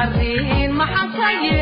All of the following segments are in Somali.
arrin maxaan ka ye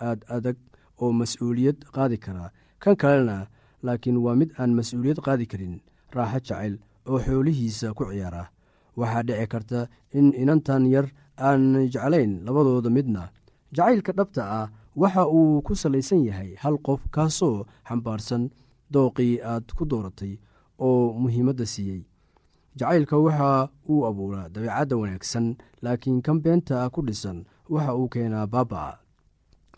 aad adag oo mas'uuliyad qaadi kara kan kalena laakiin waa mid aan mas'uuliyad qaadi karin raaxo jacayl oo xoolihiisa ku ciyaara. Waxaa dhici karta in inantan yar aan jeclayn labadooda midna. Jacaylka dhabta ah waxa uu ku salaysan yahay hal qof kaasoo xambaarsan dooqii aad ku dooratay oo muhiimadda siiyey. Jacaylka waxa uu abuuraa dabeecadda wanaagsan laakiin kan beenta ku dhisan waxa uu keenaa baaba'a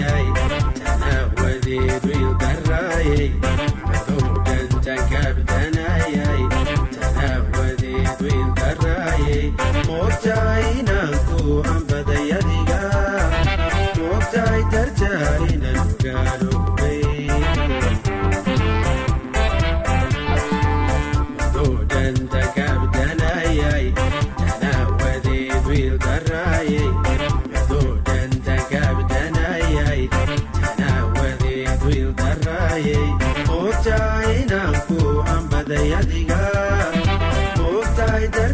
yahay tanawadeedu ildarayay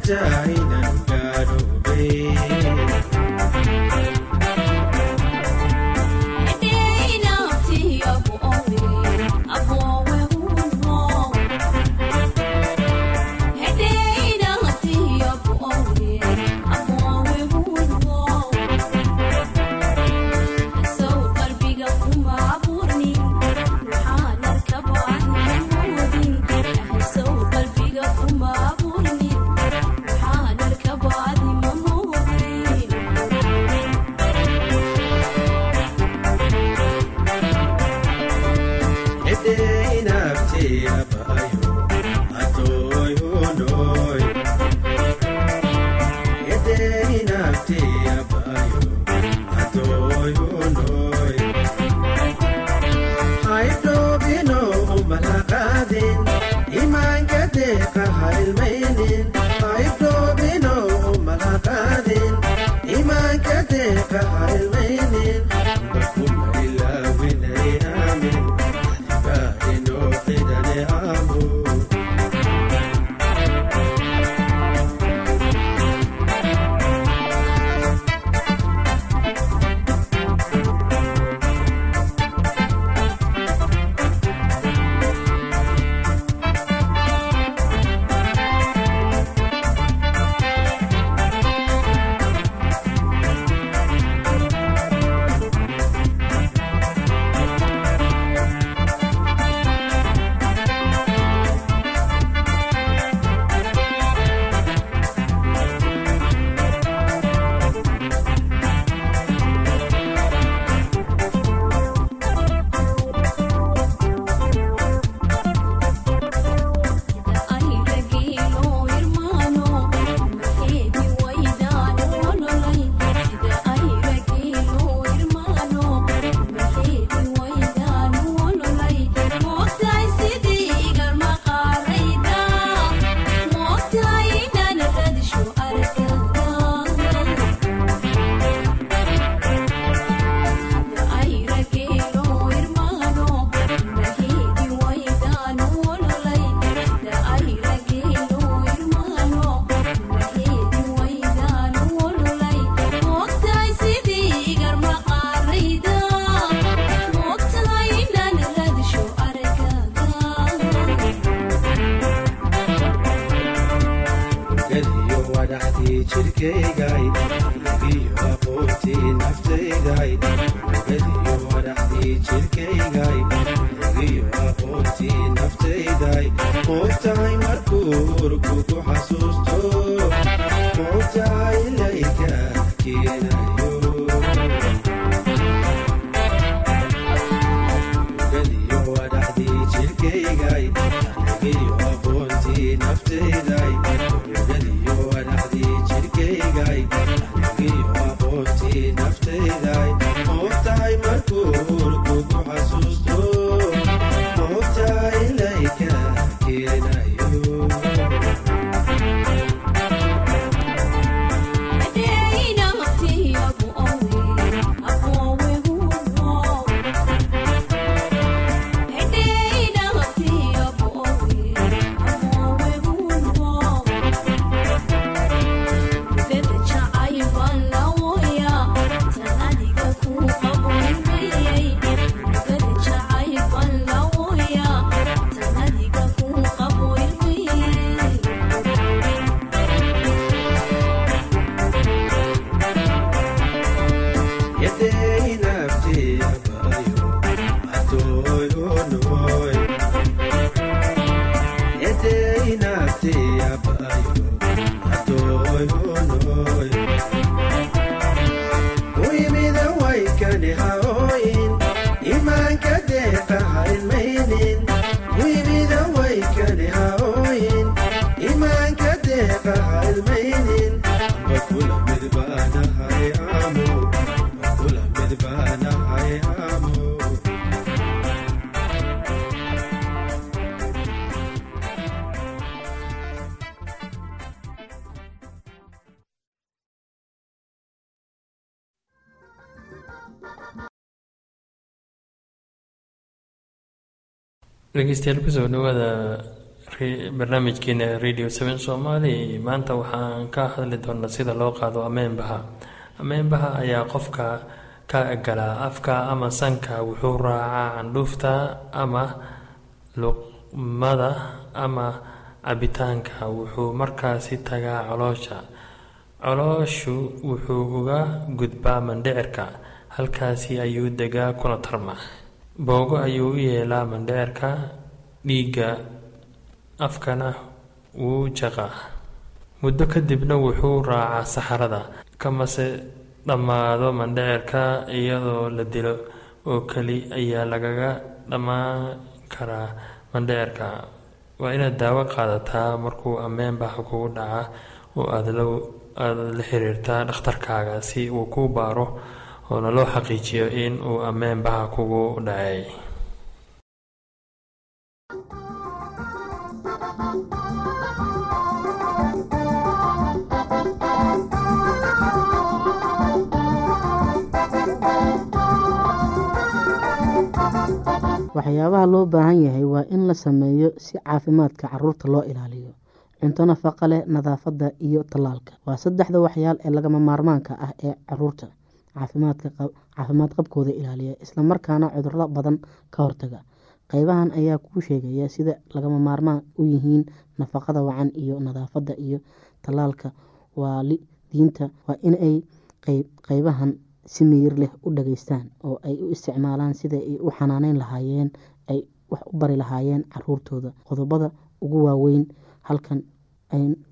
die. xasuusto mucjaailaka keenay dhegeystayaal ku soo dhawaada barnaamijkeena radio seven somaali maanta waxaan ka hadli doonaa sida loo qaado ameenbaha. Ameenbaha ayaa qofka ka galaa afka ama sanka wuxuu raacaa candhuufta ama luqmada ama cabitaanka wuxuu markaasi tagaa caloosha calooshu wuxuu uga gudbaa mandhicirka halkaasi ayuu degaa kuna tarma boogo ayuu u yeelaa mandhicirka dhiigga afkana wuu jaqaa. Muddo kadibna wuxuu raacaa saxarada kamase dhammaado mandhicirka iyadoo la dilo oo keli ayaa lagaga dhammaan karaa mandhicirka waa inaad daawo qaadataa markuu ameenbaha kugu dhaca oo aada la xiriirtaa dhakhtarkaaga si uu kuu baaro oona loo xaqiijiyo in uu ameenbaha kugu dhacay. Waxyaabaha loo baahan yahay waa in la sameeyo si caafimaadka carruurta loo ilaaliyo. Cunto nafaqa leh nadaafadda iyo tallaalka. Waa saddexda waxyaal ee lagama maarmaanka ah ee carruurta caafimaad qabkooda ilaaliya islamarkaana cudurro badan ka hortaga. Qeybahan ayaa kuu sheegaya sida lagama maarmaan u yihiin nafaqada wacan iyo nadaafadda iyo tallaalka. Waalidiinta waa inay qeybahan si miyir leh u dhageystaan oo ay u isticmaalaan sida ay u xanaaneyn lahaayeen ay wax u bari lahaayeen caruurtooda. Qodobada ugu waaweyn halkan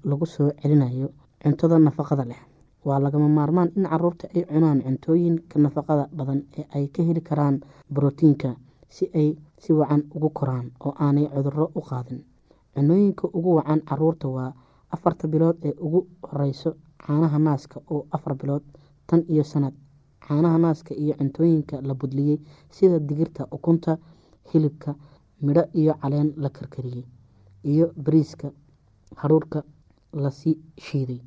lagu soo celinayo cuntada nafaqada leh waa lagama maarmaan in carruurta ay cunaan cuntooyinka nafaqada badan ee ay ka heli karaan brotiinka si ay si wacan ugu koraan oo aanay cudurro u qaadin. Cunooyinka ugu wacan carruurta waa afarta bilood ee ugu horeyso caanaha naaska oo afar bilood tan iyo sanad. Caanaha naaska iyo cuntooyinka la budliyey sida digirta ukunta hilibka midho iyo caleen la karkariyey iyo bariiska hadhuurhka la sii shiiday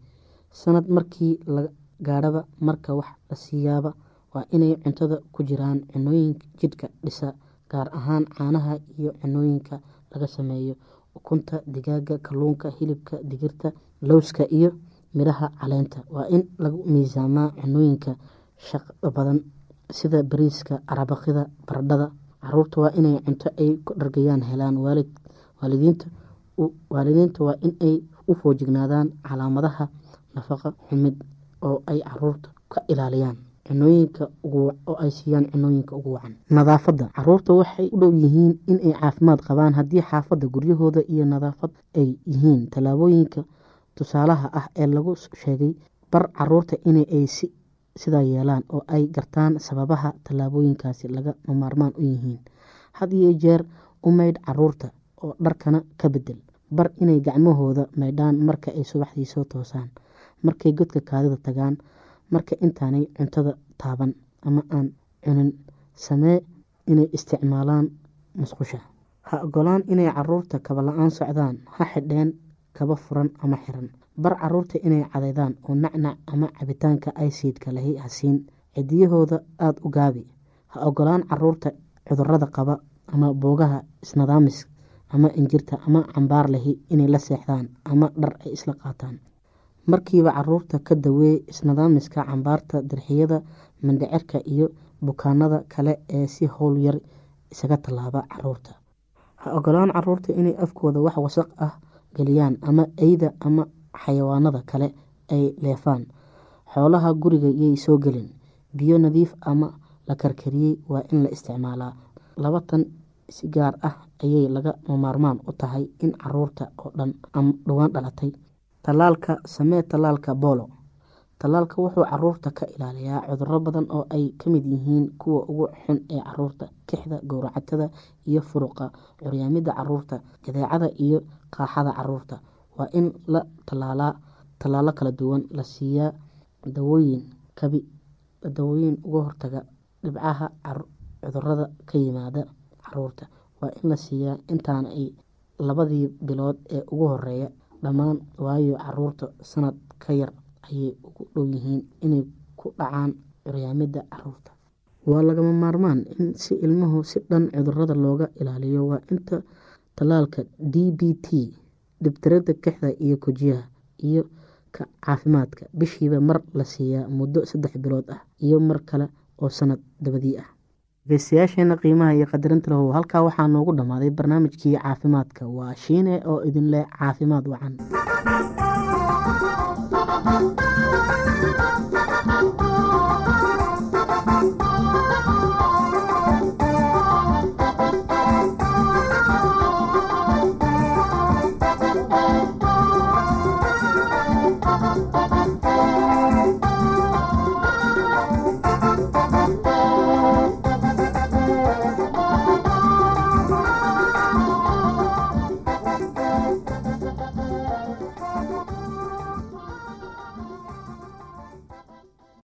sanad markii la gaadhaba marka wax la siiyaaba waa inay cuntada ku jiraan cunooyinka jidhka dhisa gaar ahaan caanaha iyo cunooyinka laga sameeyo. Ukunta digaaga kalluunka hilibka digirta lowska iyo midhaha caleenta. Waa in lagu miisaamaa cunooyinka shaqo badan sida bariiska arabaqida baradhada. Caruurta waa inay cunto ay ku dhargayaan helaan waalidiinta waa inay u foojignaadaan calaamadaha nafaqa xumid oo ay carruurta ka ilaaliyaan cunooyinka oo ay siiyaan cunooyinka ugu wacan. Nadaafadda. Caruurta waxay u dhow yihiin inay caafimaad qabaan haddii xaafadda guryahooda iyo nadaafad ay yihiin. Tallaabooyinka tusaalaha ah ee lagu sheegay bar carruurta in ay sidaa yeelaan oo ay gartaan sababaha tallaabooyinkaasi laga maarmaan u yihiin. Had iyo jeer u maydh carruurta oo dharkana ka bedel bar inay gacmahooda maydhaan marka ay subaxdii soo toosaan markay godka kaadida tagaan marka intaanay cuntada taaban ama aan cunin samee inay isticmaalaan musqusha. Ha ogolaan inay carruurta kaba la'aan socdaan ha xidheen kaba furan ama xiran. Bar carruurta inay cadeydaan oo nacnac ama cabitaanka aysiidka lahi hasiin cidiyahooda aada u gaabi. Ha ogolaan carruurta cudurrada qaba ama boogaha isnadaamis ama injirta ama cambaar lahi inay la seexdaan ama dhar ay isla qaataan markiiba carruurta ka daweey isnadaamiska cambaarta dirxiyada mandhicirka iyo bukaanada kale ee si howl yar isaga tallaaba carruurta. Ha ogolaan carruurta inay afkooda wax wasaq ah geliyaan ama eyda ama xayawaanada kale ay leefaan. Xoolaha guriga yay soo gelin. Biyo nadiif ama la karkariyey waa in la isticmaalaa. Laba tan si gaar ah ayay laga maarmaan u tahay in carruurta oo dhan dhowaan dhalatay tallaalka samee tallaalka boolo tallaalka wuxuu carruurta ka ilaaliyaa cuduro badan oo ay ka mid yihiin kuwa ugu xun ee carruurta kixda gowracatada iyo furuqa curyaamida carruurta jadeecada iyo qaaxada carruurta waa in la tallaalaa tallaalo kala duwan la siiyaa dawooyin kabi dawooyin uga hortaga dhibcaha cudurrada ka yimaada carruurta waa in la siiyaa intaana ay labadii bilood ee ugu horreeya dhammaan waayo carruurta sanad ka yar ayay ugu dhow yihiin inay ku dhacaan curyaamida carruurta. Waa lagama maarmaan in si ilmuhu si dhan cudurrada looga ilaaliyo. Waa inta tallaalka d b t dhibtirada kixda iyo kujiyaha iyo ka caafimaadka. Bishiiba mar la siiyaa muddo saddex bilood ah iyo mar kale oo sanad dabadii ah dhegeystayaasheena qiimaha iyo qadarinta lahu. Halkaa waxaa noogu dhammaaday barnaamijkii caafimaadka. Waa shiine oo idin leh caafimaad wacan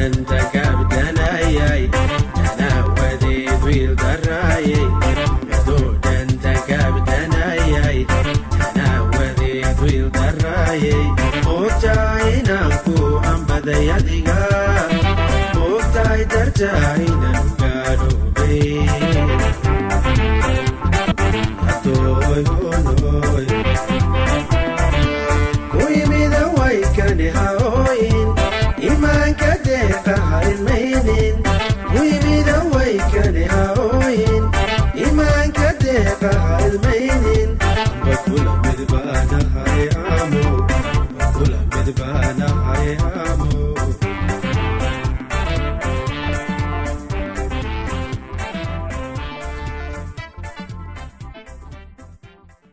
Adoy, oh,